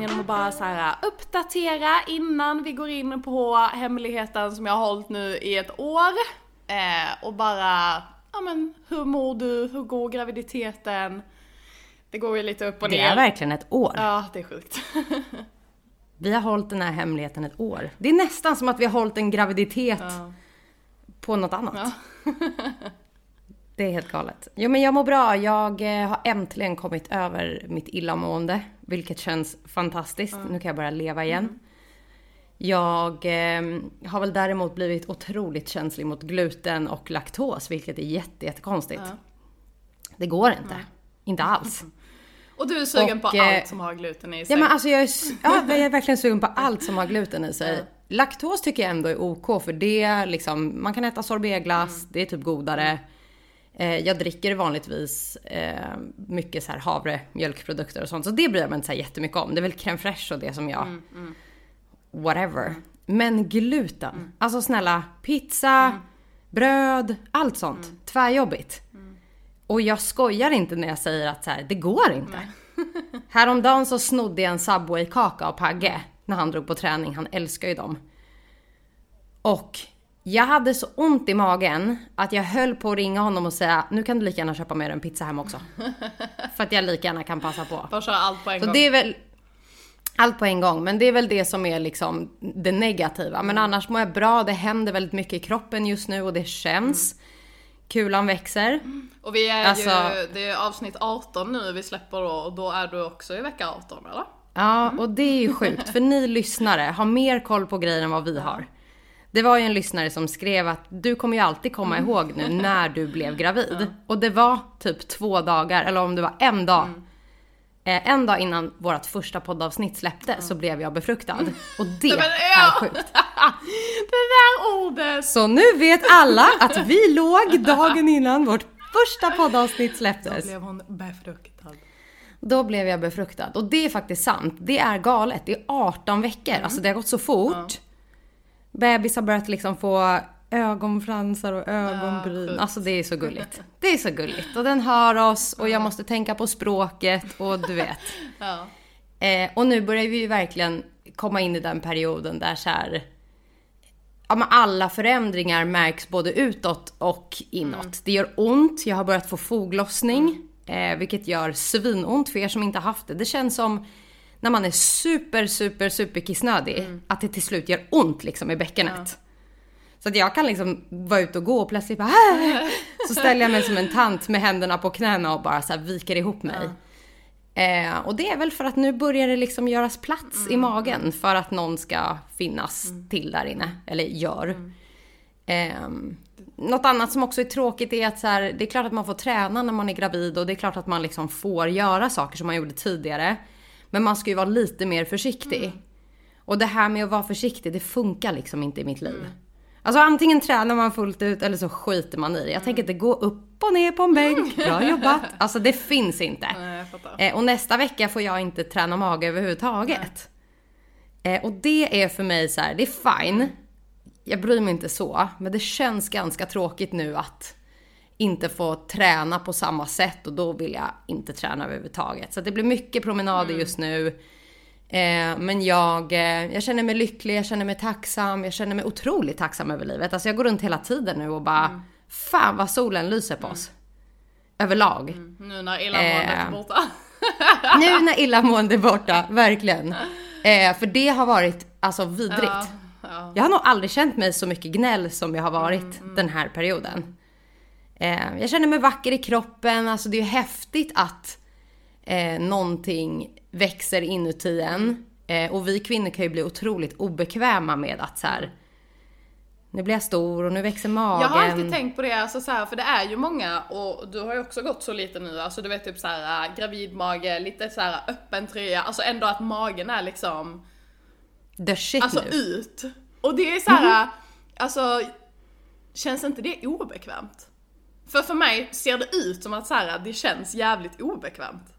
genom att bara så här äh, uppdatera innan vi går in på hemligheten som jag har hållit nu i ett år. Eh, och bara, ja men hur mår du? Hur går graviditeten? Det går ju lite upp och ner. Det är verkligen ett år. Ja, det är sjukt. Vi har hållit den här hemligheten ett år. Det är nästan som att vi har hållit en graviditet Ja. på något annat. Ja. Det är helt galet. Jo men jag mår bra. Jag eh, har äntligen kommit över mitt illamående. Vilket känns fantastiskt. Nu kan jag börja leva igen. Mm. Jag eh, har väl däremot blivit otroligt känslig mot gluten och laktos. Vilket är jätte, jättekonstigt. Ja. Det går inte. Inte alls. Och du är sugen Och, på eh, allt som har gluten i sig. Ja men alltså jag är, ja, jag är verkligen sugen på allt som har gluten i sig. Laktos tycker jag ändå är OK för det liksom, man kan äta sorbetglass, det är typ godare. Eh, jag dricker vanligtvis eh, mycket så här havre, mjölkprodukter och sånt. Så det bryr jag mig inte så här jättemycket om. Det är väl crème fraîche och det som jag... Whatever. Men gluten. Alltså snälla, pizza, bröd, allt sånt. Tvärjobbigt. Och jag skojar inte när jag säger att så här, det går inte. Häromdagen så snodde jag en Subway-kaka av Pagge när han drog på träning. Han älskar ju dem. Och jag hade så ont i magen att jag höll på att ringa honom och säga nu kan du lika gärna köpa med dig en pizza hem också. För att jag lika gärna kan passa på. Bara köra allt på en Så gång. det är väl allt på en gång, men det är väl det som är liksom det negativa. Men annars mår jag bra, det händer väldigt mycket i kroppen just nu och det känns. Kulan växer. Och vi är Alltså- ju, det är avsnitt 18 nu vi släpper då och då är du också i vecka 18 eller? Ja, och det är ju sjukt för ni lyssnare har mer koll på grejer än vad vi har. Det var ju en lyssnare som skrev att du kommer ju alltid komma ihåg nu när du blev gravid. Och det var typ två dagar, eller om det var en dag. Eh, en dag innan vårt första poddavsnitt släpptes så blev jag befruktad. Och det är ja. sjukt. det där ordet! Så nu vet alla att vi låg dagen innan vårt första poddavsnitt släpptes. Blev hon befruktad? Då blev jag befruktad. Och det är faktiskt sant. Det är galet. Det är 18 veckor. Alltså det har gått så fort. Bebis har börjat liksom få ögonfransar och ögonbryn. sjukt. alltså det är så gulligt. Det är så gulligt. Och den hör oss och jag måste tänka på språket och du vet. Ja. Eh, och nu börjar vi ju verkligen komma in i den perioden där så här, ja, men alla förändringar märks både utåt och inåt. Det gör ont, jag har börjat få foglossning, eh, vilket gör svinont för er som inte haft det. Det känns som när man är super, super, super kissnödig, att det till slut gör ont liksom i bäckenet. Så att jag kan liksom vara ute och gå och plötsligt bara "Ah!" Så ställer jag mig som en tant med händerna på knäna och bara så här viker ihop mig. Eh, och det är väl för att nu börjar det liksom göras plats i magen för att någon ska finnas till där inne. Eller gör. Eh, något annat som också är tråkigt är att så här, det är klart att man får träna när man är gravid och det är klart att man liksom får göra saker som man gjorde tidigare. Men man ska ju vara lite mer försiktig. Och det här med att vara försiktig, det funkar liksom inte i mitt liv. Alltså antingen tränar man fullt ut eller så skiter man i det. Jag tänker inte gå upp och ner på en bänk. Bra jobbat. Alltså det finns inte. Nej. Eh, och nästa vecka får jag inte träna mage överhuvudtaget. Eh, och det är för mig så här, det är fine. Jag bryr mig inte så. Men det känns ganska tråkigt nu att inte få träna på samma sätt och då vill jag inte träna överhuvudtaget. Så det blir mycket promenader just nu. Eh, men jag, eh, jag känner mig lycklig, jag känner mig tacksam, jag känner mig otroligt tacksam över livet. Alltså jag går runt hela tiden nu och bara, fan vad solen lyser på oss. Överlag. Nu när illamåendet är Eh. borta. Nu när illamående är borta, verkligen. Eh, för det har varit alltså vidrigt. Ja, ja. Jag har nog aldrig känt mig så mycket gnäll som jag har varit den här perioden. Eh, jag känner mig vacker i kroppen, alltså det är ju häftigt att eh, någonting växer inuti en. Eh, och vi kvinnor kan ju bli otroligt obekväma med att så här. Nu blir jag stor och nu växer magen. Jag har alltid tänkt på det, alltså så här, för det är ju många, och du har ju också gått så lite nu, alltså du vet typ så här äh, gravidmage, lite så här öppen tröja, alltså ändå att magen är liksom, The shit alltså nu. ut. Och det är så här, alltså, känns inte det obekvämt? För för mig ser det ut som att så här, det känns jävligt obekvämt.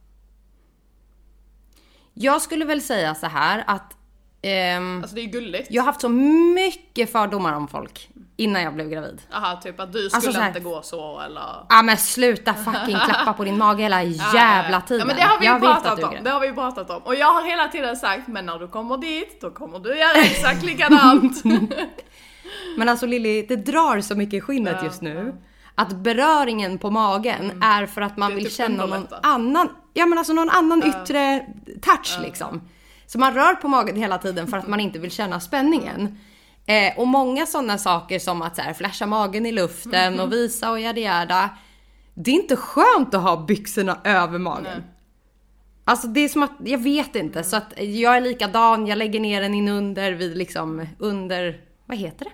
Jag skulle väl säga så här att ehm, Alltså det är ju gulligt. jag har haft så mycket fördomar om folk innan jag blev gravid. Jaha, typ att du skulle Alltså så här- inte gå så eller... Ja men sluta fucking klappa på din mage hela jävla tiden. Ja men det har vi ju jag pratat om. Det har vi pratat om. Och jag har hela tiden sagt, men när du kommer dit, då kommer du göra exakt likadant. Men alltså Lilly, det drar så mycket i skinnet just nu. Att beröringen på magen är för att man Mm. Vill typ känna någon annan, ja men alltså någon annan yttre touch liksom. Så man rör på magen hela tiden för att man inte vill känna spänningen. Eh, och många sådana saker som att så här, flasha magen i luften Mm-hmm. och visa och yada yada. Det är inte skönt att ha byxorna över magen. Nej. Alltså det är som att, jag vet inte, så att jag är likadan, jag lägger ner den in under vid liksom under, vad heter det?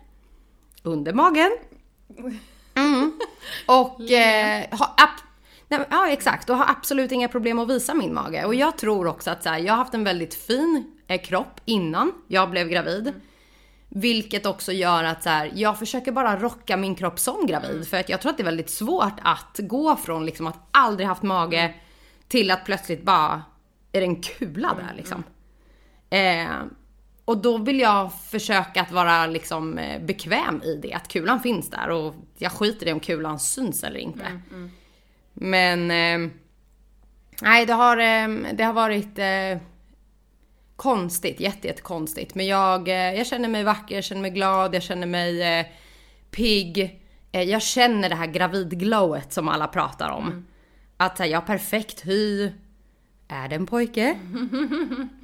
Under magen. Mm. Och eh, har ap- nej, ja exakt, och har absolut inga problem att visa min mage. Och jag tror också att så här, jag har haft en väldigt fin eh, kropp innan jag blev gravid. Vilket också gör att så här, jag försöker bara rocka min kropp som gravid. För att jag tror att det är väldigt svårt att gå från liksom att aldrig haft mage till att plötsligt bara är det en kula där liksom. Eh, och då vill jag försöka att vara liksom eh, bekväm i det, att kulan finns där och jag skiter i om kulan syns eller inte. Men eh, nej, det har, eh, det har varit eh, konstigt, jätte, jätte. Men jag, eh, jag känner mig vacker, jag känner mig glad, jag känner mig pigg. Jag känner det här gravidglowet som alla pratar om. Att så här, jag har perfekt hy. Är det en pojke?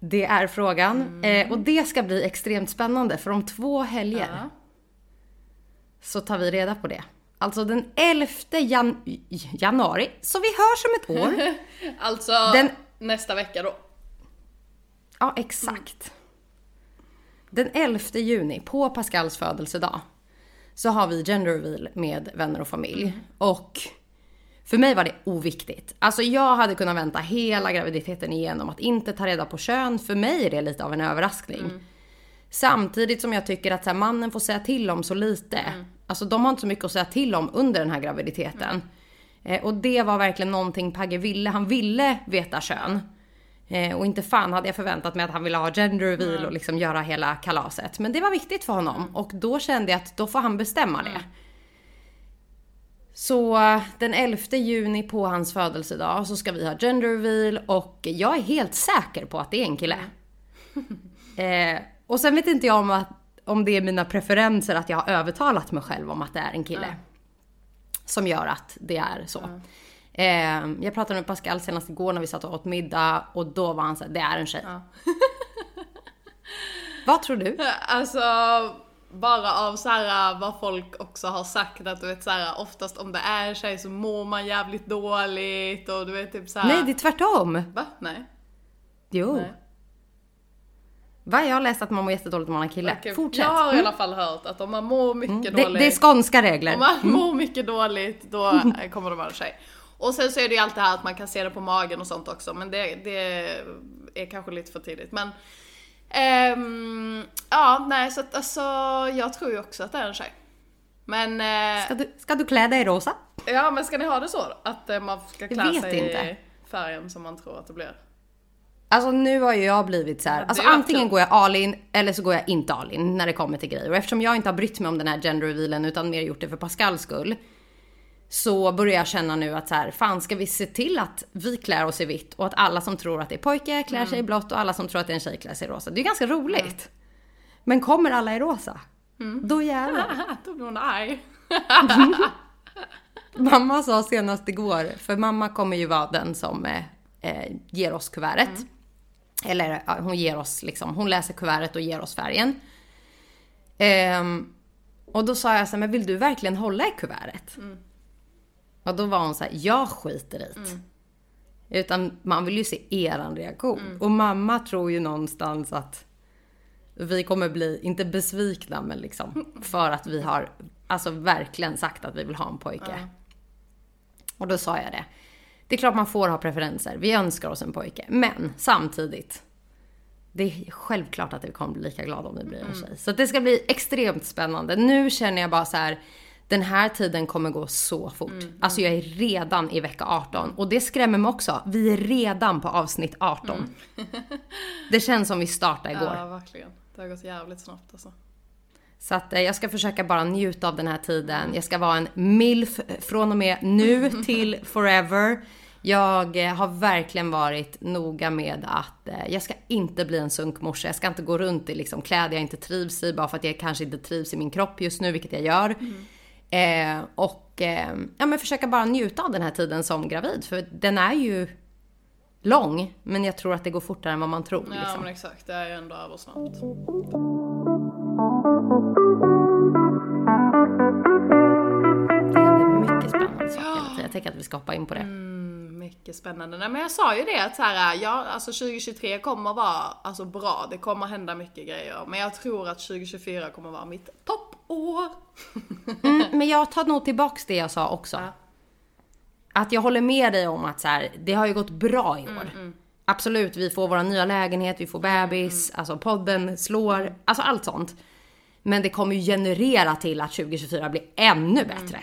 Det är frågan. Eh, och det ska bli extremt spännande för om två helger Ja. så tar vi reda på det. Alltså den 11 jan- januari, så vi hörs om ett år. Alltså Den- nästa vecka då. Ja, exakt. Den 11 juni, på Pascals födelsedag, så har vi gender reveal med vänner och familj. Och för mig var det oviktigt. Alltså jag hade kunnat vänta hela graviditeten igenom att inte ta reda på kön. För mig är det lite av en överraskning. Samtidigt som jag tycker att så här, mannen får säga till om så lite. Alltså de har inte så mycket att säga till om under den här graviditeten. Eh, och det var verkligen någonting Pagge ville. Han ville veta kön. Eh, och inte fan hade jag förväntat mig att han ville ha gender reveal och liksom göra hela kalaset. Men det var viktigt för honom och då kände jag att då får han bestämma det. Så den 11 juni på hans födelsedag så ska vi ha gender reveal och jag är helt säker på att det är en kille. Eh, och sen vet inte jag om, att, om det är mina preferenser att jag har övertalat mig själv om att det är en kille. Som gör att det är så. Eh, jag pratade med Pascal senast igår när vi satt och åt middag och då var han såhär, det är en tjej. Vad tror du? Alltså bara av så här vad folk också har sagt att du vet så här oftast om det är en tjej så mår man jävligt dåligt och du vet typ så här. Nej, det är tvärtom. Va? Nej. Jo. Nej. Va? Jag har läst att man mår jättedåligt om man har kille. Okej, Fortsätt. Jag har i Mm. alla fall hört att om man mår mycket det, dåligt. det är skånska regler. Om man mår mycket dåligt då eh, kommer det vara en tjej. Och sen så är det ju allt det här att man kan se det på magen och sånt också men det, det är kanske lite för tidigt. Men ehm, ja, nej så att alltså jag tror ju också att det är en tjej. Men, eh, Ska du, ska du klä dig rosa? ja men ska ni ha det så? Att eh, man ska klä sig inte. i färgen som man tror att det blir? Alltså nu har ju jag blivit så här. Ja, Alltså antingen går jag all in eller så går jag inte all in när det kommer till grejer. Och eftersom jag inte har brytt mig om den här gender revealen utan mer gjort det för Pascals skull. Så börjar jag känna nu att så här, fan ska vi se till att vi klär oss i vitt och att alla som tror att det är pojke klär sig i blått och alla som tror att det är en tjej klär sig i rosa. Det är ganska roligt. Men kommer alla i rosa? Då jävlar. Då blir hon arg. Mamma sa senast igår, för mamma kommer ju vara den som eh, eh, ger oss kuvertet. Eller ja, hon ger oss liksom, hon läser kuvertet och ger oss färgen. Ehm, och då sa jag så här, men vill du verkligen hålla i kuvertet? Och då var hon så här, jag skiter i det. Utan man vill ju se eran reaktion. Och mamma tror ju någonstans att vi kommer bli, inte besvikna, men liksom för att vi har alltså verkligen sagt att vi vill ha en pojke. Och då sa jag det. Det är klart man får ha preferenser. Vi önskar oss en pojke. Men samtidigt. Det är självklart att vi kommer bli lika glada om det blir en tjej. Så det ska bli extremt spännande. Nu känner jag bara så här. Den här tiden kommer gå så fort. Mm, Alltså jag är redan i vecka 18 och det skrämmer mig också. Vi är redan på avsnitt 18. det känns som vi startade igår. Mm. Ja, verkligen. Det har gått jävligt snabbt alltså. Så att eh, jag ska försöka bara njuta av den här tiden. Jag ska vara en milf från och med nu till forever. Jag eh, har verkligen varit noga med att eh, jag ska inte bli en sunkmorsa. Jag ska inte gå runt i liksom kläder jag inte trivs i bara för att jag kanske inte trivs i min kropp just nu, vilket jag gör. Eh, och eh, ja, men försöka bara njuta av den här tiden som gravid. För den är ju lång, men jag tror att det går fortare än vad man tror. Ja liksom. men exakt, det är ju ändå över snabbt. Mycket spännande saker. Jag tänker att vi ska hoppa in på det. Mm, mycket spännande. Nej men jag sa ju det att så här, ja alltså 2023 kommer vara alltså bra, det kommer hända mycket grejer. Men jag tror att 2024 kommer vara mitt toppår. Mm, men jag tar nog tillbaks det jag sa också. Ja. Att jag håller med dig om att så här, det har ju gått bra i Mm, år. Absolut, vi får våra nya lägenhet, vi får bebis, alltså podden slår, alltså allt sånt. Men det kommer ju generera till att 2024 blir ännu bättre.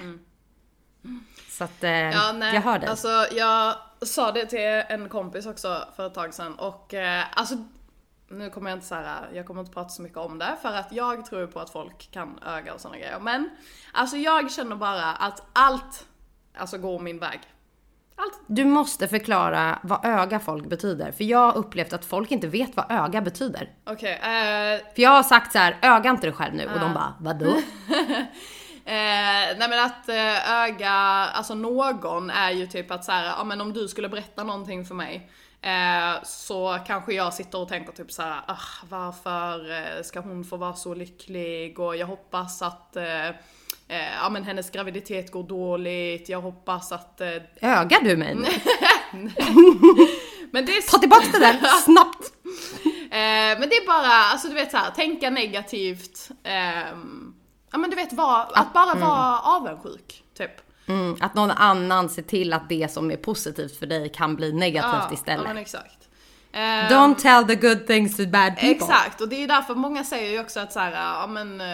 Så att eh, Mm, Ja, nej, jag hör dig. Alltså jag sa det till en kompis också för ett tag sedan och eh, alltså nu kommer jag inte så här, jag kommer inte prata så mycket om det för att jag tror på att folk kan öga och sådana grejer. Men alltså jag känner bara att allt alltså går min väg. Allt. Du måste förklara vad öga folk betyder. För jag har upplevt att folk inte vet vad öga betyder. Okej, eh, För jag har sagt så här, öga inte dig själv nu. Och de bara, vadå? Eh, nej men att eh, öga, alltså någon är ju typ att så här, ja men om du skulle berätta någonting för mig eh, så kanske jag sitter och tänker typ så här, ah, varför eh, ska hon få vara så lycklig och jag hoppas att eh, eh, ja men hennes graviditet går dåligt, jag hoppas att eh, Ögar du mig men det är Ta tillbaka det där, snabbt! Eh, men det är bara, alltså du vet så här, tänka negativt. ehm, ja men du vet, var, att bara vara avundsjuk, typ. Mm, att någon annan ser till att det som är positivt för dig kan bli negativt Ja, istället. Ja men exakt. Ehm, Don't tell the good things to bad people. Exakt, och det är därför många säger ju också att så här, ja men, eh,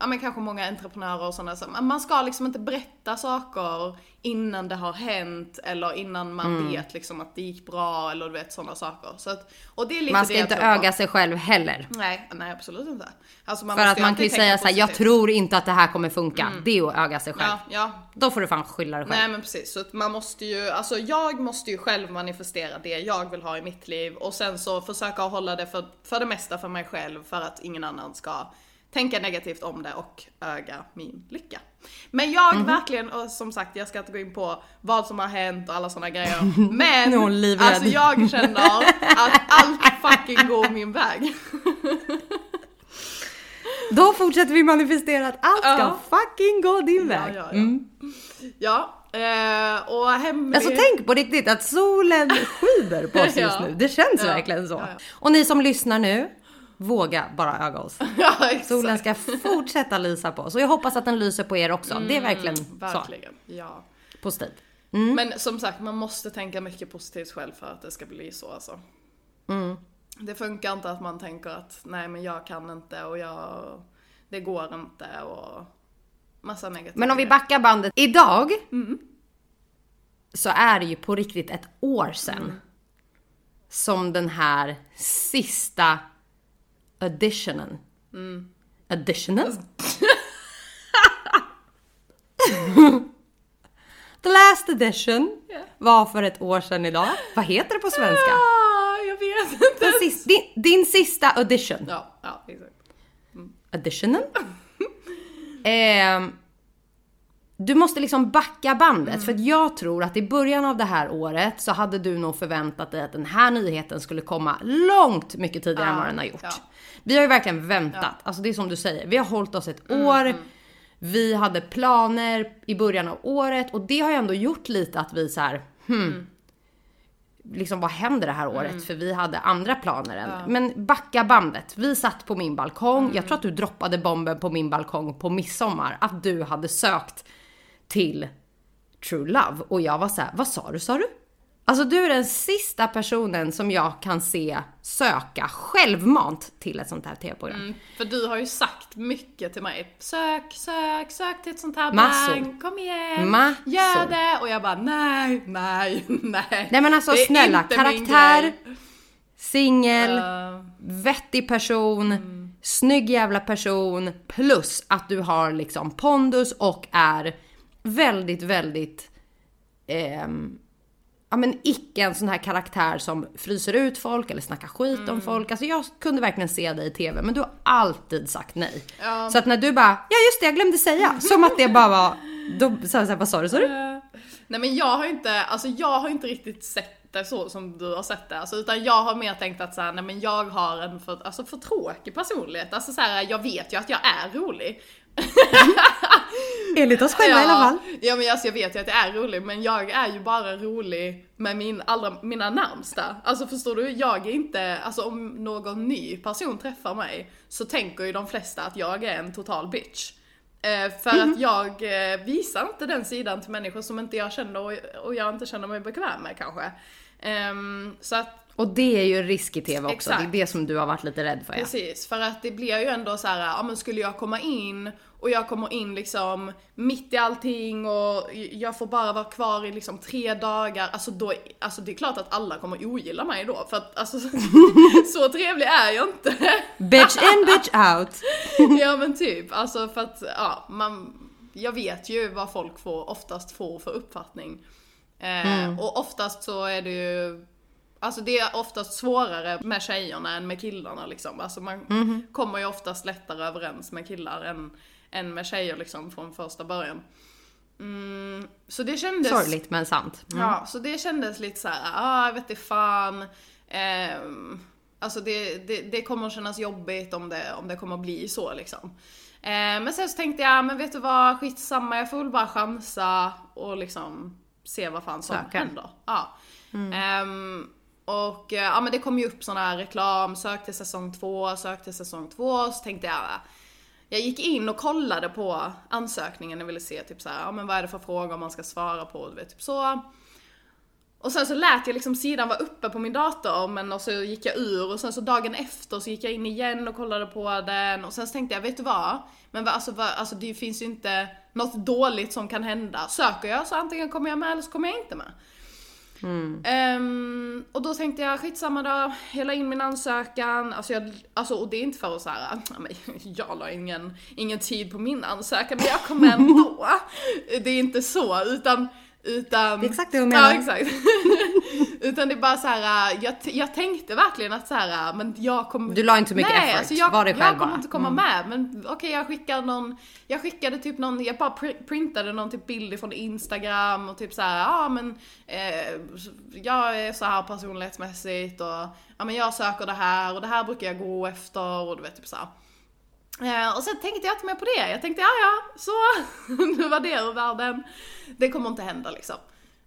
ja men kanske många entreprenörer och sådana, så, man ska liksom inte berätta saker innan det har hänt eller innan man Mm. vet liksom att det gick bra eller du vet sådana saker. Så att, och det är lite Man ska det inte tror på. öga sig själv heller. Nej, nej absolut inte. Alltså För att man kan ju säga så här, jag tror inte att det här kommer funka. Det är att öga sig själv. Ja, ja, Då får du fan skylla dig själv. Nej men precis, så man måste ju, alltså jag måste ju själv manifestera det jag vill ha i mitt liv och sen så försöka hålla det för, för det mesta för mig själv för att ingen annan ska tänka negativt om det och öga min lycka. Men jag Mhm. verkligen, och som sagt jag ska inte gå in på vad som har hänt och alla sådana grejer. Men livrädd. alltså jag känner att allt fucking går min väg. Då fortsätter vi manifestera att allt ska Ja. fucking gå din väg. ja, ja. Mm. Ja, eh, och hemlig... Alltså tänk på riktigt att solen skiner på oss just nu. Det känns verkligen så. Och ni som lyssnar nu, våga bara öga oss. ja. Solen ska fortsätta lysa på oss och jag hoppas att den lyser på er också. det är verkligen så Verkligen, ja. positivt. Men som sagt, man måste tänka mycket positivt själv för att det ska bli så alltså. Mm. Det funkar inte att man tänker att nej men jag kan inte och jag, det går inte och massa negativa Men om vi backar bandet. Idag så är det ju på riktigt ett år sedan som den här sista editionen. Editionen? The last edition var för ett år sedan idag. Vad heter det på svenska? Ah, jag vet inte. Den sis, din, din sista edition. Ja, ja exakt. Editionen. Ehm, du måste liksom backa bandet för att jag tror att i början av det här året så hade du nog förväntat dig att den här nyheten skulle komma långt mycket tidigare än vad den har gjort. ja. Vi har ju verkligen väntat. Alltså det är som du säger, vi har hållit oss ett Mm, år. Vi hade planer i början av året och det har ju ändå gjort lite att vi så här, hmm, Mm. liksom vad händer det här året? För vi hade andra planer än. Men backa bandet. Vi satt på min balkong. Mm. Jag tror att du droppade bomben på min balkong på midsommar. Att du hade sökt till True Love. Och jag var så här, vad sa du sa du? Alltså du är den sista personen som jag kan se söka självmant till ett sånt här tv-program. Mm, för du har ju sagt mycket till mig. Sök, sök, sök till ett sånt här Massor. bang. Kom igen. Massor. Gör det. Och jag bara nej, nej, nej. Nej men alltså Det är snälla, inte karaktär, singel, Uh, vettig person, Mm. snygg jävla person, plus att du har liksom pondus och är väldigt, väldigt ehm, ja men icke en sån här karaktär som fryser ut folk eller snackar skit Mm. om folk. Alltså jag kunde verkligen se dig i TV men du har alltid sagt nej. Ja. Så att när du bara, ja just det jag glömde säga, som att det bara var, då sa jag såhär, vad sa du? Sa du? Eh, Nej men jag har inte, alltså jag har inte riktigt sett det så som du har sett det. Alltså, utan jag har mer tänkt att så här, nej men jag har en för, alltså för tråkig personlighet. Alltså så här, jag vet ju att jag är rolig. Enligt oss själva i alla fall. Ja men alltså jag vet ju att jag är rolig men jag är ju bara rolig med min allra, mina närmsta. Alltså förstår du? Jag är inte, alltså om någon ny person träffar mig så tänker ju de flesta att jag är en total bitch. Eh, för att jag eh, visar inte den sidan till människor som inte jag känner och, och jag inte känner mig bekväm med kanske. Ehm, så att Och det är ju en risk i TV också. Exakt. Det är det som du har varit lite rädd för ja. Precis, för att det blir ju ändå så här, ja men skulle jag komma in och jag kommer in liksom mitt i allting och jag får bara vara kvar i liksom tre dagar, alltså då, alltså det är klart att alla kommer ogilla mig då för att alltså så trevlig är jag inte. Bitch in, bitch out. ja men typ, alltså för att ja, man, jag vet ju vad folk får, oftast får för uppfattning. Eh, Och oftast så är det ju Alltså det är oftast svårare med tjejerna än med killarna liksom. Alltså man kommer ju oftast lättare överens med killar än, än med tjejer liksom från första början. Mm, så det kändes... Sorgligt men sant. Mm. Ja, så det kändes lite så här, ah, jag vet inte fan. Ehm, alltså det, det, det kommer att kännas jobbigt om det, om det kommer bli så liksom. Ehm, men sen så tänkte jag, men vet du vad, skitsamma, jag får väl bara chansa och liksom se vad fan som Söka. händer. Ja. Och eh, ja men det kom ju upp sån här reklam, sök till säsong två, sök till säsong två, så tänkte jag jag gick in och kollade på ansökningen och ville se typ så här, ja men vad är det för frågor man ska svara på, du vet typ så. Och sen så lät jag liksom sidan vara uppe på min dator men och så gick jag ur och sen så dagen efter så gick jag in igen och kollade på den och sen så tänkte jag, vet du vad? Men vad, alltså, vad, alltså det finns ju inte något dåligt som kan hända. Söker jag så antingen kommer jag med eller så kommer jag inte med. Ehm, och då tänkte jag skitsamma då, jag la in min ansökan, alltså, jag, alltså och det är inte för att såhär, jag la ingen, ingen tid på min ansökan men jag kom ändå. det är inte så utan utan, Det är exakt det hon menar. Ja exakt. utan det är bara så här, jag, jag tänkte verkligen att så här, men jag kommer... Du la inte så mycket Nej, effort, alltså jag, var jag själv kommer bara. Mm. inte komma med. Men okej jag skickar någon, jag skickade typ någon, jag bara pr- printade någon typ bild från Instagram och typ så här, ja men eh, jag är så här personlighetsmässigt och ja men jag söker det här och det här brukar jag gå efter och du vet typ så här. Eh, och sen tänkte jag inte mer på det. Jag tänkte, ja ja, så nu var det ur världen. Det kommer inte hända liksom.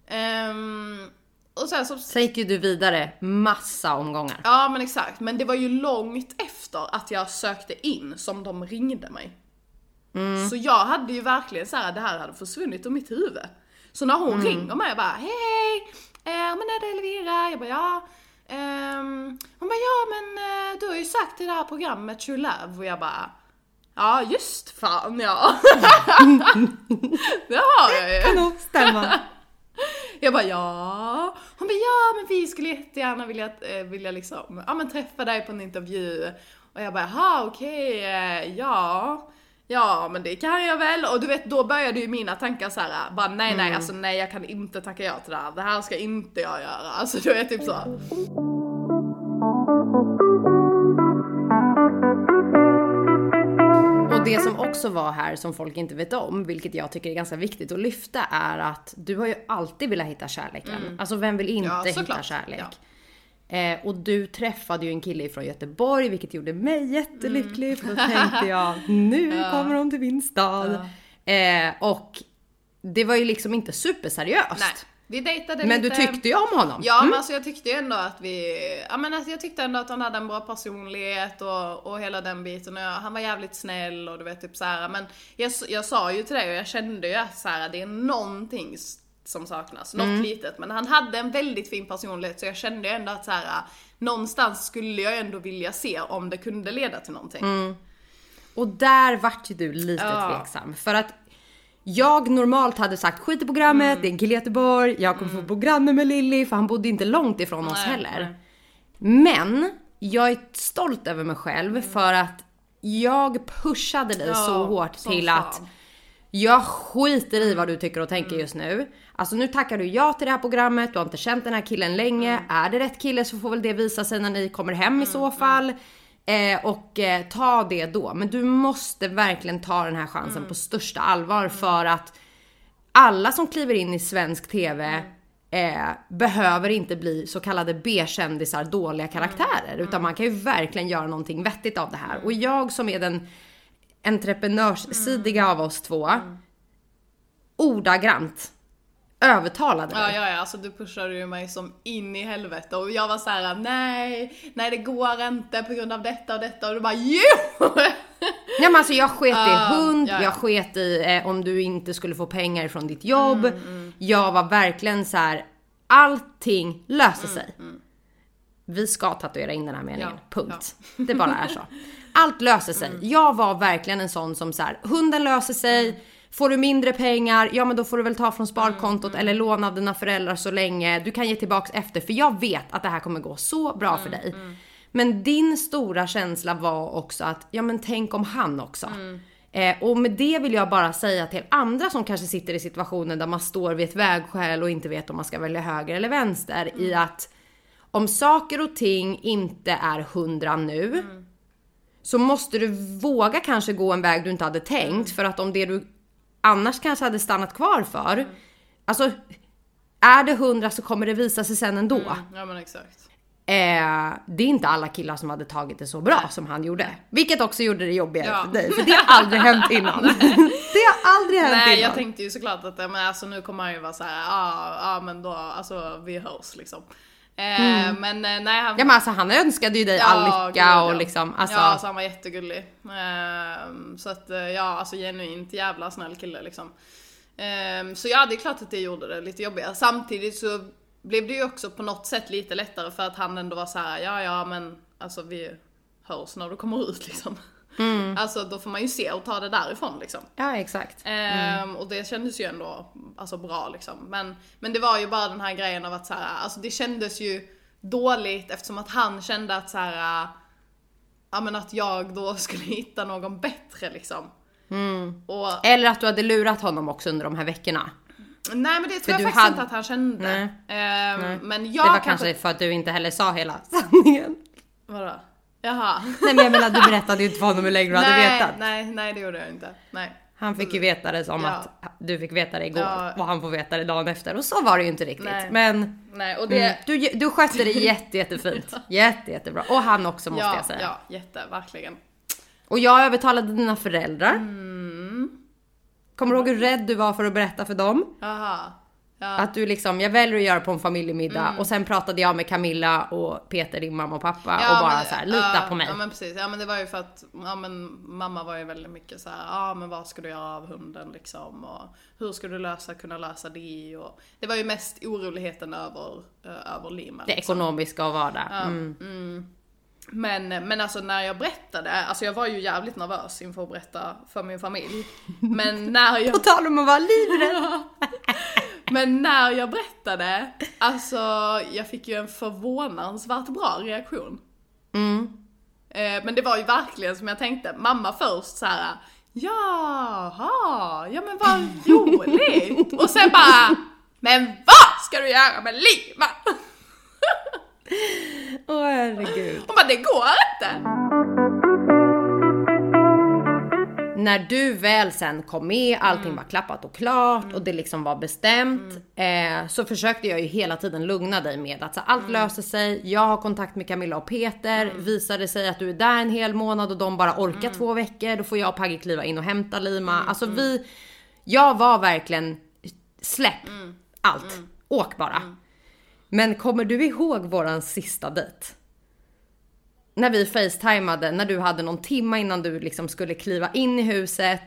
Ehm, och sen så Sen gick ju du vidare massa omgångar. Ja men exakt, men det var ju långt efter att jag sökte in som de ringde mig. Så jag hade ju verkligen så här, det här hade försvunnit ur mitt huvud. Så när hon ringer mig, jag bara hej hej, eh, men är det Elvira? Jag bara ja. Ehm, hon bara ja men eh, du har ju sökt till det här programmet True Love och jag bara Ja just fan ja. det har jag ju. Kan nog stämma. Jag bara ja. Hon bara ja men vi skulle jättegärna vilja, eh, vilja liksom, ja men träffa dig på en intervju. Och jag bara jaha okej, eh, ja. Ja men det kan jag väl. Och du vet då började ju mina tankar så här, bara nej nej alltså nej jag kan inte tacka ja till det här. Det här ska inte jag göra. Alltså du vet typ så. Och det som också var här som folk inte vet om, vilket jag tycker är ganska viktigt att lyfta, är att du har ju alltid velat hitta kärleken. Alltså vem vill inte Ja, hitta kärlek? Ja. Eh, och du träffade ju en kille från Göteborg, vilket gjorde mig jättelycklig. För då tänkte jag, nu kommer hon till min stad. Eh, och det var ju liksom inte superseriöst. Nej. Vi dejtade Men lite. du tyckte ju om honom. Ja men alltså jag tyckte ju ändå att vi, ja men alltså jag tyckte ändå att han hade en bra personlighet och, och hela den biten och jag, han var jävligt snäll och du vet typ så här. men jag, jag sa ju till dig och jag kände ju att så här, det är någonting som saknas, något litet. Men han hade en väldigt fin personlighet så jag kände ändå att så här, någonstans skulle jag ändå vilja se om det kunde leda till någonting. Och där vart ju du lite Ja. tveksam. För att jag normalt hade sagt skit i programmet, Mm. det är en kille i Göteborg, jag kommer få bo granne med Lilly för han bodde inte långt ifrån oss Nej, heller. nej. Men jag är stolt över mig själv för att jag pushade dig Ja, så hårt till fan. att jag skiter i vad du tycker och tänker just nu. Alltså nu tackar du ja till det här programmet, du har inte känt den här killen länge. Är det rätt kille så får väl det visa sig när ni kommer hem i så fall. Eh, och eh, ta det då. Men du måste verkligen ta den här chansen på största allvar för att alla som kliver in i svensk TV eh, behöver inte bli så kallade B-kändisar, dåliga karaktärer. Utan man kan ju verkligen göra någonting vettigt av det här. Och jag som är den entreprenörssidiga av oss två, ordagrant övertalade Ja, dig. ja, ja, alltså du pushade ju mig som in i helvete och jag var så här: nej, nej det går inte på grund av detta och detta och du bara jo! Ja men alltså jag sket i Ja, hund, ja, ja. jag sket i eh, om du inte skulle få pengar från ditt jobb. Mm, Jag var verkligen så här. allting löser Mm, sig. Vi ska tatuera in den här meningen, Ja, punkt. Det bara är så. Allt löser sig. Mm. Jag var verkligen en sån som så här, hunden löser sig, Mm. Får du mindre pengar, ja men då får du väl ta från sparkontot eller låna av dina föräldrar så länge. Du kan ge tillbaks efter för jag vet att det här kommer gå så bra för dig. Men din stora känsla var också att, ja men tänk om han också. Eh, och med det vill jag bara säga till andra som kanske sitter i situationen där man står vid ett vägskäl och inte vet om man ska välja höger eller vänster i att om saker och ting inte är hundra nu så måste du våga kanske gå en väg du inte hade tänkt. För att om det du annars kanske hade stannat kvar för, alltså är det hundra så kommer det visa sig sen ändå. Ja men exakt. Eh, det är inte alla killar som hade tagit det så bra som han gjorde. Vilket också gjorde det jobbigare Ja. för dig, för det har aldrig hänt innan. det har aldrig hänt Nej innan. jag tänkte ju såklart att men alltså, nu kommer han ju vara så här, ja ah, men då, alltså vi hörs liksom. Eh, Men eh, nej han... Ja men alltså han önskade ju dig all lycka gud, och ja. liksom, alltså. Ja, alltså han var jättegullig. Ehm, så att eh, ja, alltså genuint jävla snäll kille liksom. Ehm, så ja, det är klart att det gjorde det lite jobbigare. Samtidigt så blev det ju också på något sätt lite lättare för att han ändå var så här: ja ja men alltså vi hörs när du kommer ut liksom. Mm. Alltså då får man ju se och ta det därifrån liksom. Ja exakt. Ehm, och det kändes ju ändå alltså, bra liksom. Men, men det var ju bara den här grejen av att så här, alltså det kändes ju dåligt eftersom att han kände att så här, ja men att jag då skulle hitta någon bättre liksom. Och, Eller att du hade lurat honom också under de här veckorna. nej men det tror För jag faktiskt hade- inte att han kände. Nej. Ehm, Men jag det var kanske för att du inte heller sa hela sanningen. Vadå? Jaha. Nej men jag menar du berättade ju inte för honom hur länge du hade nej, vetat. nej, nej det gjorde jag inte. Nej. Han fick ju veta det som Ja. att du fick veta det igår Ja. och han får veta det dagen efter och så var det ju inte riktigt. Nej. Men Nej, och det... mm, du, du skötte det jätte, jättefint. Jätte, jättebra. Och han också måste ja, jag säga. ja, jätte, verkligen. Och jag övertalade dina föräldrar. Mm. Kommer du ihåg hur rädd du var för att berätta för dem? Jaha. Ja. Att du liksom, jag väljer att göra på en familjemiddag Mm. och sen pratade jag med Camilla och Peter, din mamma och pappa Ja, och bara men- så här, lita ja, på mig. Ja men precis, ja men det var ju för att ja, men mamma var ju väldigt mycket så här, ja men vad ska du göra av hunden liksom och hur ska du lösa, kunna lösa det och det var ju mest oroligheten över, eh, över Lima. det liksom. ekonomiska och vardag. Mm. mm. Men, men alltså när jag berättade, alltså jag var ju jävligt nervös inför att berätta för min familj. Men när jag På tal om att vara livrädd. Men när jag berättade, alltså jag fick ju en förvånansvärt bra reaktion. Mm. Eh, men det var ju verkligen som jag tänkte, mamma först så här. Jaha, ja men vad roligt! Och sen bara, men vad ska du göra med Lima? Åh herregud. Hon bara, det går inte! När du väl sen kom med, allting var klappat och klart och det liksom var bestämt. Eh, så försökte jag ju hela tiden lugna dig med att så, allt löser sig. Jag har kontakt med Camilla och Peter. Visar det sig att du är där en hel månad och de bara orkar två veckor, då får jag och Pagge kliva in och hämta Lima. Alltså vi, jag var verkligen släpp. Allt, åk bara. Men kommer du ihåg våran sista dejt? När vi facetimade, när du hade någon timma innan du liksom skulle kliva in i huset.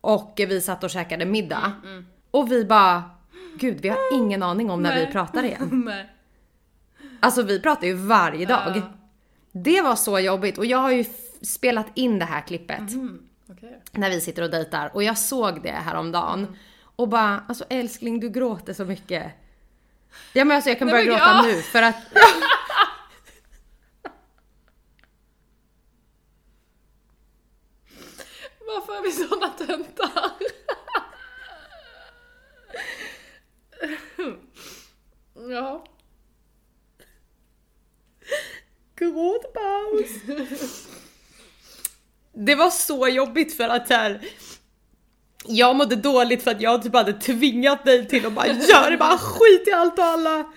Och vi satt och käkade middag. Och vi bara, gud vi har ingen aning om när Nej. vi pratar igen. Nej. Alltså vi pratar ju varje dag. Ja. Det var så jobbigt och jag har ju spelat in det här klippet Mm, okej. när vi sitter och dejtar och jag såg det häromdagen Mm. och bara alltså älskling du gråter så mycket. Ja men alltså jag kan Nej, börja gråta ja. nu för att Varför är vi såna töntar? ja. Gråtpaus. Det var så jobbigt för att här, jag mådde dåligt för att jag typ hade tvingat dig till att bara göra det, bara skit i allt och alla.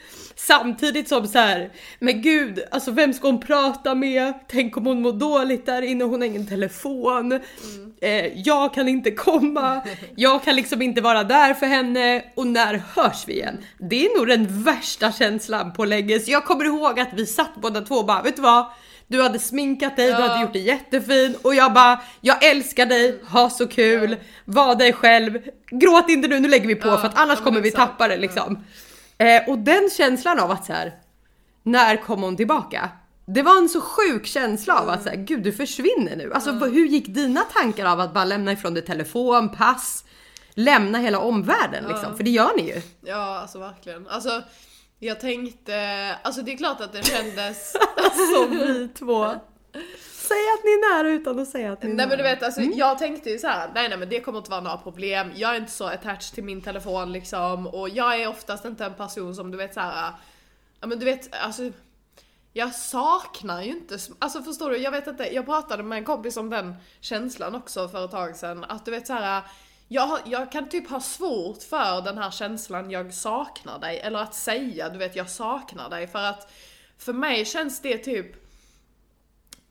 Samtidigt som så här, men gud, alltså vem ska hon prata med? Tänk om hon mår dåligt där inne, hon har ingen telefon. Eh, jag kan inte komma, jag kan liksom inte vara där för henne och när hörs vi igen? Det är nog den värsta känslan på länge. Så jag kommer ihåg att vi satt båda två och bara, vet du vad? Du hade sminkat dig, du Ja. hade gjort det jättefin och jag bara, jag älskar dig, ha så kul, var dig själv, gråt inte nu, nu lägger vi på Ja, för att annars ja, kommer vi tappa det liksom. Eh, och den känslan av att så här, när kom hon tillbaka? Det var en så sjuk känsla av att så här, gud du försvinner nu. Alltså hur gick dina tankar av att bara lämna ifrån dig telefon, pass, lämna hela omvärlden liksom? För det gör ni ju. Ja, alltså verkligen. Alltså, jag tänkte, alltså det är klart att det kändes... Alltså vi två. Säg att ni är nära utan att säga att ni är Nej men du nära. vet alltså jag tänkte ju så här: nej nej men det kommer inte vara några problem, jag är inte så attached till min telefon liksom och jag är oftast inte en person som du vet så här. ja men du vet alltså jag saknar ju inte, alltså förstår du, jag vet inte, jag pratade med en kompis om den känslan också för ett tag sedan, att du vet så här. Jag, jag kan typ ha svårt för den här känslan jag saknar dig, eller att säga du vet jag saknar dig för att för mig känns det typ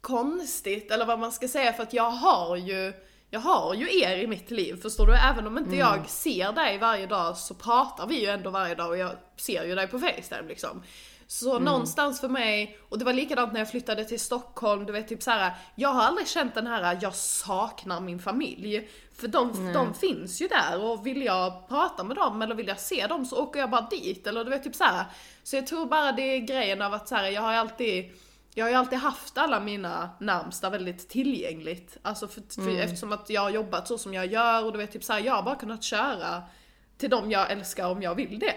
konstigt eller vad man ska säga för att jag har ju jag har ju er i mitt liv, förstår du? Även om inte jag ser dig varje dag så pratar vi ju ändå varje dag och jag ser ju dig på Facetime liksom. Så någonstans för mig, och det var likadant när jag flyttade till Stockholm, du vet typ så här. jag har aldrig känt den här jag saknar min familj. För de, de finns ju där och vill jag prata med dem eller vill jag se dem så åker jag bara dit eller du vet typ så här. Så jag tror bara det är grejen av att så här, jag har alltid jag har ju alltid haft alla mina närmsta väldigt tillgängligt. Alltså för, för, eftersom att jag har jobbat så som jag gör och du vet typ såhär, jag har bara kunnat köra till dem jag älskar om jag vill det.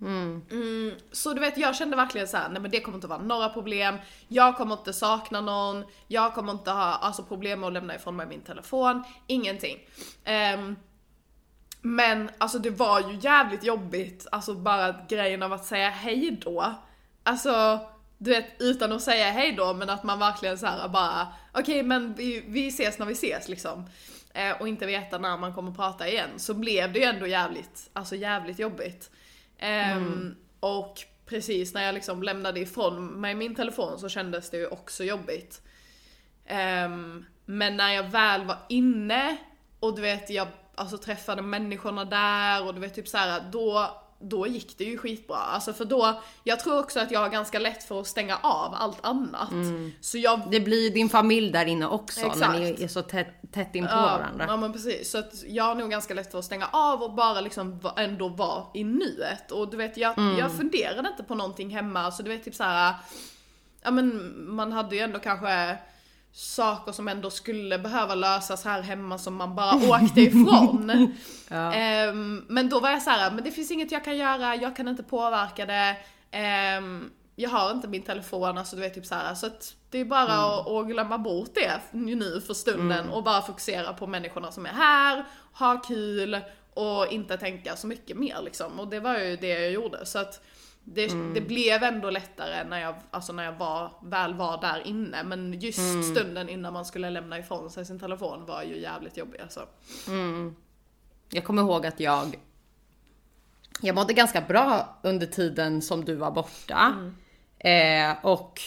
Mm, så du vet, jag kände verkligen så här: nej men det kommer inte vara några problem, jag kommer inte sakna någon, jag kommer inte ha alltså, problem med att lämna ifrån mig min telefon, ingenting. Ehm, men alltså det var ju jävligt jobbigt, alltså bara grejen av att säga hej då. Alltså, du vet utan att säga hej då men att man verkligen så här bara, okej men vi, vi ses när vi ses liksom. Eh, och inte veta när man kommer prata igen. Så blev det ju ändå jävligt, alltså jävligt jobbigt. Ehm, Och precis när jag liksom lämnade ifrån mig min telefon så kändes det ju också jobbigt. Ehm, men när jag väl var inne och du vet jag alltså, träffade människorna där och du vet typ så här, då, då gick det ju skitbra. Alltså för då, jag tror också att jag har ganska lätt för att stänga av allt annat. Så jag Det blir din familj där inne också när Exakt. ni är så tätt, tätt in på Ja, varandra. ja men precis, så att jag har nog ganska lätt för att stänga av och bara liksom ändå vara i nuet. Och du vet, jag, Mm. jag funderade inte på någonting hemma, så du vet typ så här. ja men man hade ju ändå kanske saker som ändå skulle behöva lösas här hemma som man bara åkte ifrån. Ja. Ehm, men då var jag så här, men det finns inget jag kan göra, jag kan inte påverka det. Ehm, jag har inte min telefon, alltså du vet typ så här, så att det är bara att, att glömma bort det nu för stunden och bara fokusera på människorna som är här, ha kul och inte tänka så mycket mer liksom. Och det var ju det jag gjorde. Så att det, det blev ändå lättare när jag, alltså när jag var, väl var där inne. Men just stunden innan man skulle lämna ifrån sig sin telefon var ju jävligt jobbig alltså. Jag kommer ihåg att jag jag mådde ganska bra under tiden som du var borta. Mm. Eh, och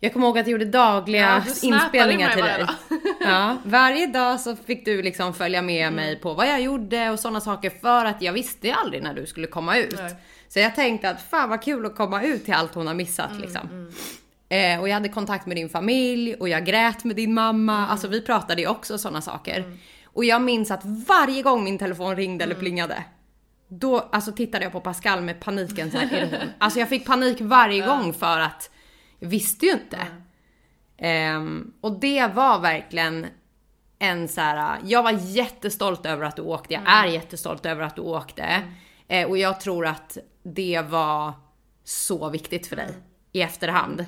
jag kommer ihåg att jag gjorde dagliga Ja, inspelningar till dig. Ja, varje dag så fick du liksom följa med Mm. mig på vad jag gjorde och sådana saker för att jag visste aldrig när du skulle komma ut. Nej. Så jag tänkte att fan vad kul att komma ut till allt hon har missat Mm, liksom. Eh, och jag hade kontakt med din familj och jag grät med din mamma. Mm. Alltså vi pratade ju också sådana saker. Och jag minns att varje gång min telefon ringde Mm. eller plingade då alltså tittade jag på Pascal med paniken så här, är det hon? Alltså jag fick panik varje gång för att jag visste ju inte. Ehm, och det var verkligen en så här, jag var jättestolt över att du åkte, jag är jättestolt över att du åkte. Eh, och jag tror att det var så viktigt för dig i efterhand.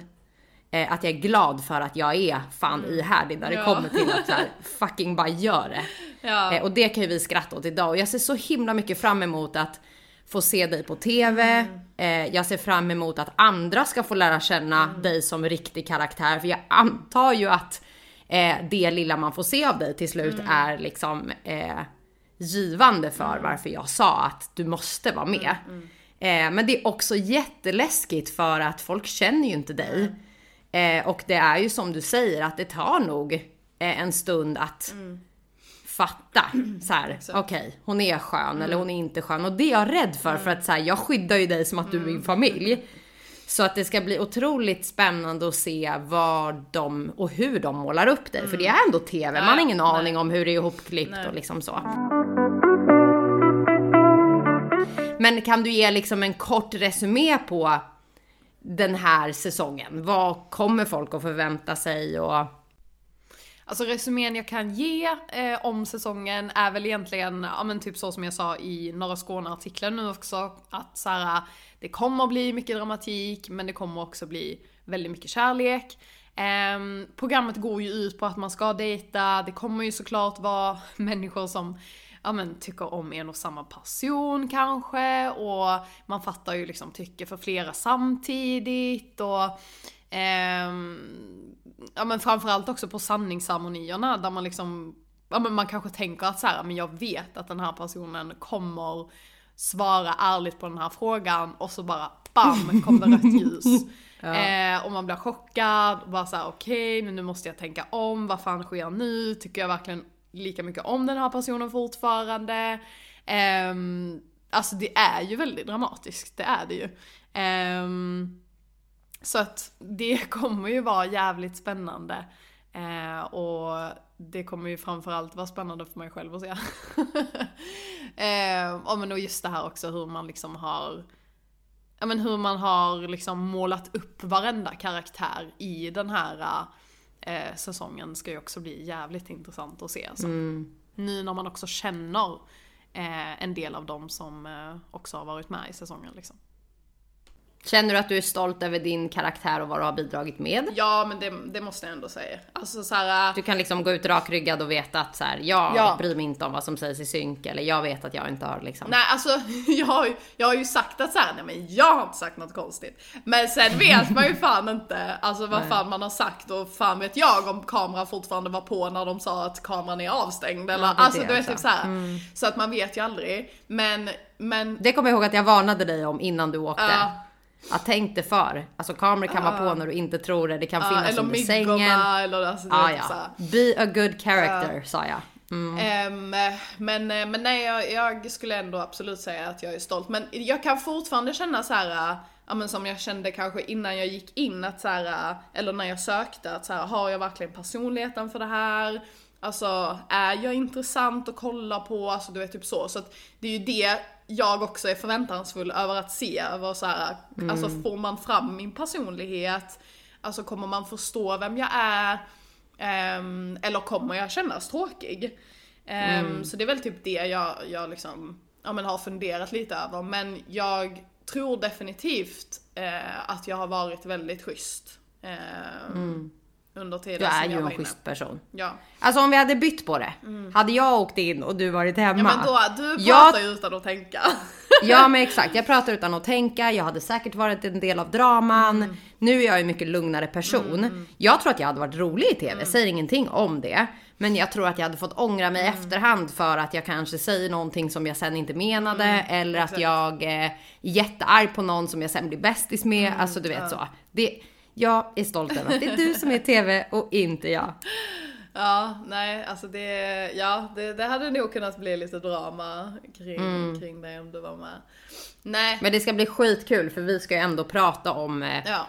Eh, att jag är glad för att jag är fan ihärdig när det Ja. kommer till att här, fucking bara gör det. Ja. Eh, och det kan ju vi skratta åt idag och jag ser så himla mycket fram emot att få se dig på TV. Eh, jag ser fram emot att andra ska få lära känna dig som riktig karaktär. För jag antar ju att eh, det lilla man får se av dig till slut är liksom eh, givande för varför jag sa att du måste vara med. Eh, men det är också jätteläskigt för att folk känner ju inte dig. Eh, och det är ju som du säger att det tar nog eh, en stund att fatta så här, okej, hon är skön eller hon är inte skön och det är jag rädd för för att så här, jag skyddar ju dig som att du är min familj. Så att det ska bli otroligt spännande att se vad de och hur de målar upp dig. För det är ändå TV, man har ingen nej. aning om hur det är ihopklippt Nej. och liksom så. Men kan du ge liksom en kort resumé på den här säsongen? Vad kommer folk att förvänta sig och Alltså resumén jag kan ge eh, om säsongen är väl egentligen, ja men typ så som jag sa i Norra Skåne-artikeln nu också, att så här, det kommer att bli mycket dramatik, men det kommer också bli väldigt mycket kärlek. Ehm, programmet går ju ut på att man ska dejta, det kommer ju såklart vara människor som ja, men, tycker om en och samma person kanske och man fattar ju liksom tycke för flera samtidigt och ehm, ja men framförallt också på sanningsceremonierna där man liksom, ja men man kanske tänker att så här, men jag vet att den här personen kommer svara ärligt på den här frågan och så bara BAM kom det rött ljus. eh, och man blir chockad och bara såhär okej men nu måste jag tänka om, vad fan sker nu? Tycker jag verkligen lika mycket om den här personen fortfarande? Um, alltså det är ju väldigt dramatiskt, det är det ju. Um, så att det kommer ju vara jävligt spännande. Uh, och det kommer ju framförallt vara spännande för mig själv att se. eh, men och just det här också hur man liksom har Ja men hur man har liksom målat upp varenda karaktär i den här eh, säsongen ska ju också bli jävligt intressant att se. Alltså. Nu när man också känner eh, en del av dem som eh, också har varit med i säsongen liksom. Känner du att du är stolt över din karaktär och vad du har bidragit med? Ja men det, det måste jag ändå säga. Alltså så här, Du kan liksom gå ut rakryggad och veta att så här, jag Ja. bryr mig inte om vad som sägs i synk eller jag vet att jag inte har liksom. Nej alltså jag har, ju, jag har ju sagt att så här, nej men jag har inte sagt något konstigt. Men sen vet man ju fan inte alltså vad fan man har sagt och fan vet jag om kameran fortfarande var på när de sa att kameran är avstängd eller Ja, alltså det du vet också. typ så här. Så att man vet ju aldrig. Men, men Det kommer jag ihåg att jag varnade dig om innan du åkte. Ja. Att tänk dig för. Alltså kameror kan vara på när du inte tror det. Det kan finnas under sängen. eller alltså du Ah, ja. Be a good character sa jag. Ehm, men, men nej, jag, jag skulle ändå absolut säga att jag är stolt. Men jag kan fortfarande känna så här, äh, ja men som jag kände kanske innan jag gick in att så här, äh, eller när jag sökte att så här, har jag verkligen personligheten för det här? Alltså, är jag intressant att kolla på? Alltså du vet typ så. Så att det är ju det jag också är förväntansfull över att se. Över så här, alltså får man fram min personlighet? Alltså kommer man förstå vem jag är? Ehm, eller kommer jag kännas tråkig? Ehm, Så det är väl typ det jag, jag liksom, ja, men har funderat lite över. Men jag tror definitivt eh, att jag har varit väldigt schysst. ehm, Under tiden Du är som ju jag en inne. schysst person. Ja. Alltså om vi hade bytt på det. Hade jag åkt in och du varit hemma. ja men då, du Jag- pratar ju utan att tänka. Ja men exakt, jag pratar utan att tänka, jag hade säkert varit en del av draman. Nu är jag en mycket lugnare person. Jag tror att jag hade varit rolig i TV, säger ingenting om det. Men jag tror att jag hade fått ångra mig i efterhand för att jag kanske säger någonting som jag sen inte menade. eller att jag eh, är jättearg på någon som jag sen blir bästis med. alltså du vet så. Det, jag är stolt över att det är du som är TV och inte jag. Ja, nej, alltså det, ja, det, det hade nog kunnat bli lite drama kring, kring det om du var med. Nej, Men det ska bli skitkul för vi ska ju ändå prata om eh, ja.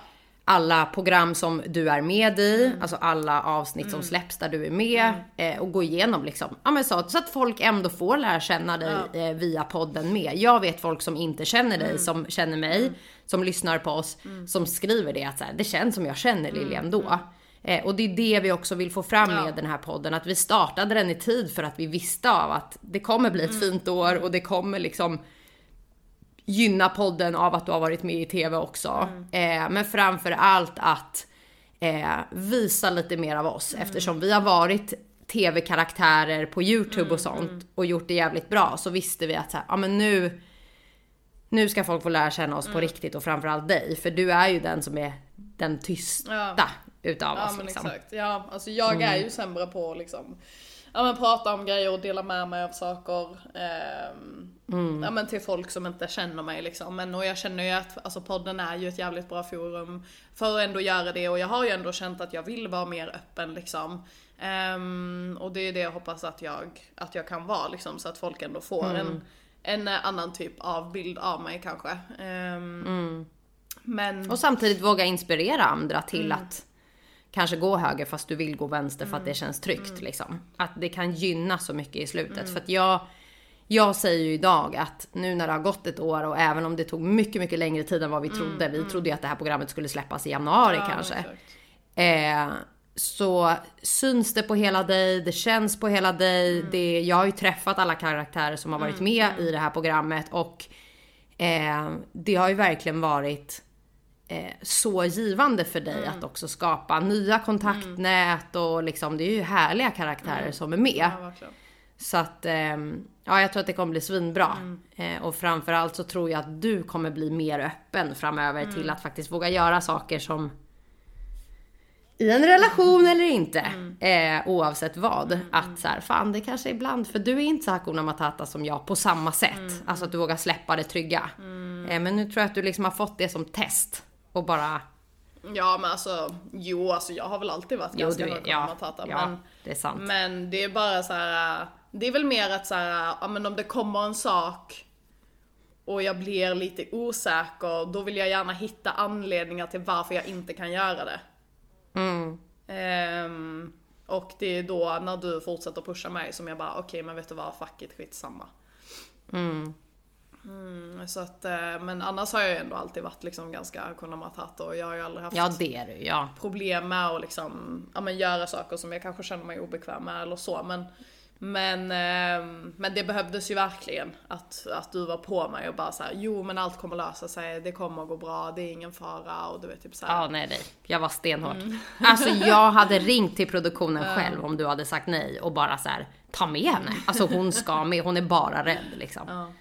Alla program som du är med i, Mm. alltså alla avsnitt som släpps där du är med eh, och gå igenom liksom. Ja, men så, så att folk ändå får lära känna dig eh, via podden med. Jag vet folk som inte känner dig, Mm. som känner mig, som lyssnar på oss, som skriver det att så här, det känns som jag känner Lilian då. Eh, och det är det vi också vill få fram Mm. Ja. med den här podden, att vi startade den i tid för att vi visste av att det kommer bli Mm. ett fint år och det kommer liksom gynna podden av att du har varit med i TV också. Eh, men framför allt att eh, visa lite mer av oss eftersom vi har varit TV-karaktärer på YouTube och sånt och gjort det jävligt bra så visste vi att så här, ja men nu nu ska folk få lära känna oss på riktigt och framförallt dig för du är ju den som är den tysta Ja. utav Ja oss. men Liksom. exakt. Ja, alltså jag är ju sämre på liksom Ja men prata om grejer och dela med mig av saker. ehm, Ja men till folk som inte känner mig liksom. Men och jag känner ju att alltså podden är ju ett jävligt bra forum för att ändå göra det och jag har ju ändå känt att jag vill vara mer öppen liksom. Ehm, och det är det jag hoppas att jag, att jag kan vara liksom så att folk ändå får en, en annan typ av bild av mig kanske. Ehm, Men Och samtidigt våga inspirera andra till Mm. att kanske gå höger fast du vill gå vänster för att Mm. det känns tryggt liksom. Att det kan gynna så mycket i slutet. För att jag, jag säger ju idag att nu när det har gått ett år och även om det tog mycket, mycket längre tid än vad vi trodde. Vi trodde ju att det här programmet skulle släppas i januari Mm, ja, kanske. Eh, så syns det på hela dig, det känns på hela dig. Mm. Det, jag har ju träffat alla karaktärer som har varit med i det här programmet och eh, det har ju verkligen varit eh, så givande för dig Mm. att också skapa nya kontaktnät och liksom det är ju härliga karaktärer som är med. Mm. Ja. Så att ehm, ja, jag tror att det kommer bli svinbra. Mm. Eh, och framförallt så tror jag att du kommer bli mer öppen framöver till Mm. att faktiskt våga göra saker som i en relation eller inte, Mm. eh, oavsett vad. Att så här, fan det kanske ibland, för du är inte så Hakuna Matata som jag på samma sätt. Mm, Alltså att du vågar släppa det trygga. Eh, men nu tror jag att du liksom har fått det som test. Och bara, Ja men alltså, jo alltså jag har väl alltid varit jo ganska hög ja, Matata, ja men, det är sant. men det är bara så här. det är väl mer att så här, ja men om det kommer en sak och jag blir lite osäker, då vill jag gärna hitta anledningar till varför jag inte kan göra det. Mm. Ehm, och det är då när du fortsätter pusha mig som jag bara, okej men vet du vad, fuck it, skitsamma. Mm. Mm, så att, eh, men annars har jag ju ändå alltid varit liksom ganska Hakuna Matata och jag har ju aldrig haft Ja det är du, ja. problem med att liksom, ja, men göra saker som jag kanske känner mig obekväm med eller så. Men, men, ehm, men det behövdes ju verkligen att, att du var på mig och bara så här, jo men allt kommer lösa sig, det kommer gå bra, det är ingen fara och du vet typ så här. Ja, nej, nej. Jag var stenhård. Mm. Alltså jag hade ringt till produktionen själv om du hade sagt nej och bara så här, ta med henne. Alltså hon ska med, hon är bara rädd liksom.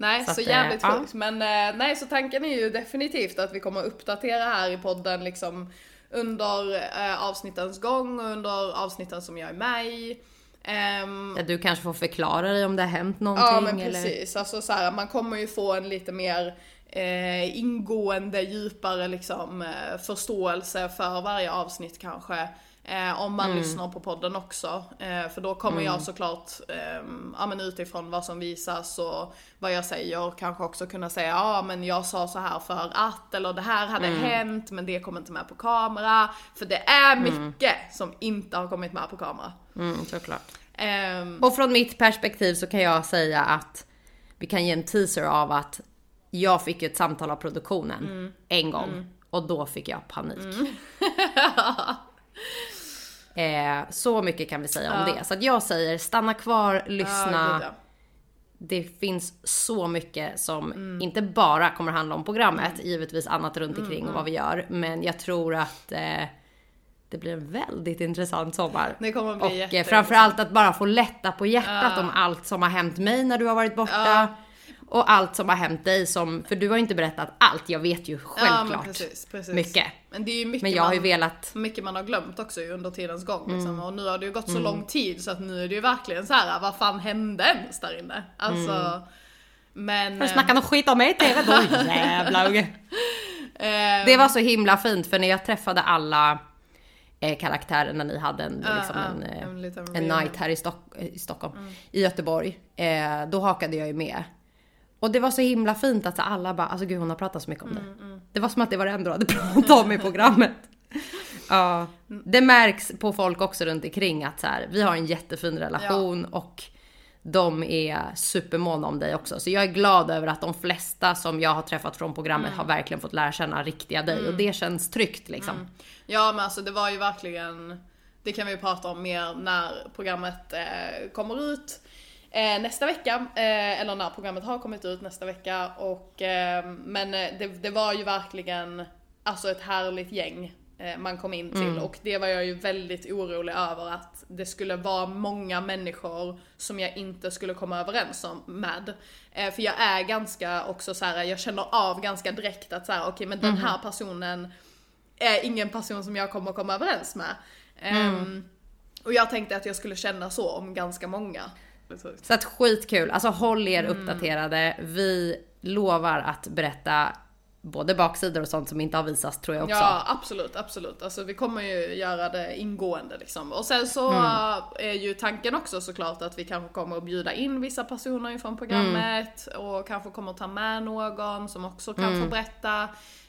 Nej, Så så, att, jävligt eh, sjukt. Men eh, nej, så tanken är ju definitivt att vi kommer uppdatera här i podden liksom under eh, avsnittens gång och under avsnitten som jag är med i. Ehm, Ja, Du kanske får förklara dig om det har hänt någonting Ja men eller? precis, alltså så här, man kommer ju få en lite mer eh, ingående, djupare liksom, eh, förståelse för varje avsnitt kanske. Eh, om man lyssnar på podden också. Eh, för då kommer jag såklart, eh, ja men utifrån vad som visas och vad jag säger kanske också kunna säga ja men jag sa så här för att, eller det här hade hänt men det kom inte med på kamera. För det är mycket som inte har kommit med på kamera. Mm, såklart. Ehm, Och från mitt perspektiv så kan jag säga att vi kan ge en teaser av att jag fick ett samtal av produktionen Mm. en gång och då fick jag panik. eh, så mycket kan vi säga om det. Så att jag säger stanna kvar, lyssna. ja, ja. Det finns så mycket som Mm. inte bara kommer handla om programmet, givetvis annat runt omkring och vad vi gör. Men jag tror att eh, det blir en väldigt intressant sommar. Det kommer bli och eh, framförallt att bara få lätta på hjärtat om allt som har hänt mig när du har varit borta. Ja. Och allt som har hänt dig som, för du har inte berättat allt, jag vet ju Ja, men självklart precis, precis. mycket. Men det är ju mycket, Men jag har ju velat, mycket man har glömt också under tidens gång. Mm. Liksom. Och nu har det ju gått så lång tid så att nu är det ju verkligen så här: vad fan hände ens där inne? Alltså, Mm. men... har du snackat något skit om mig i TV då jävlar unge. eh, Det var så himla fint för när jag träffade alla eh, karaktärer när ni hade en, liksom ja, en, eh, en en reunion. night här i, Stock, i Stockholm, i Göteborg. Eh, då hakade jag ju med. Och det var så himla fint att alla bara, alltså gud hon har pratat så mycket om det. Det var som att det var det enda du hade pratat om i programmet. Ja, det märks på folk också runt omkring att så här, vi har en jättefin relation och de är supermåna om dig också. Så jag är glad över att de flesta som jag har träffat från programmet har verkligen fått lära känna riktiga dig. Och det känns tryggt liksom. Ja men alltså det var ju verkligen, det kan vi prata om mer när programmet eh, kommer ut eh, nästa vecka. Eh, eller när programmet har kommit ut nästa vecka. Och, eh, men eh, det, det var ju verkligen alltså ett härligt gäng eh, man kom in till och det var jag ju väldigt orolig över att det skulle vara många människor som jag inte skulle komma överens om med. Eh, för jag är ganska också så här, jag känner av ganska direkt att så här, okej men den här personen är ingen person som jag kommer komma överens med. Ehm, och jag tänkte att jag skulle känna så om ganska många. Så att skitkul, alltså håll er uppdaterade. Vi lovar att berätta både baksidor och sånt som inte har visats tror jag också. Ja absolut, absolut. Alltså vi kommer ju göra det ingående liksom. Och sen så är ju tanken också såklart att vi kanske kommer att bjuda in vissa personer ifrån programmet och kanske kommer att ta med någon som också kan få berätta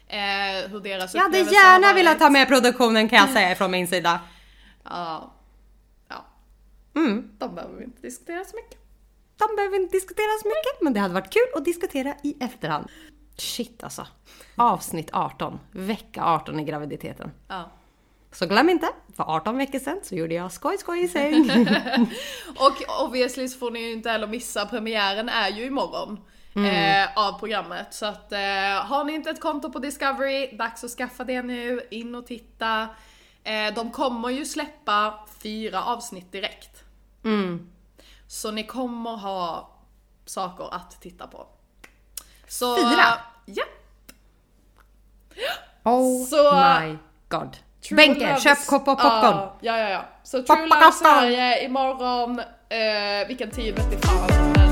eh, hur deras Jag hade upplevelse har gärna varit. velat ta med produktionen kan jag säga från min sida. Ja. Mm. De behöver vi inte diskutera så mycket. De behöver inte diskutera så mycket, men det hade varit kul att diskutera i efterhand. Shit alltså. Avsnitt 18, vecka 18 i graviditeten. Ja. Så glöm inte, för 18 veckor sedan så gjorde jag skoj skoj i säng. Och obviously så får ni ju inte heller missa, premiären är ju imorgon. Eh, av programmet. Så att eh, har ni inte ett konto på Discovery, dags att skaffa det nu, in och titta. Eh, de kommer ju släppa fyra avsnitt direkt. Så ni kommer ha saker att titta på. Så, Fyra? Ja. Oh Så- my god. True Benke, köp kopp och popcorn. Ja, ja, ja. ja. Så True Poppa Love. Sverige imorgon, eh, vilken tid vet vi fan.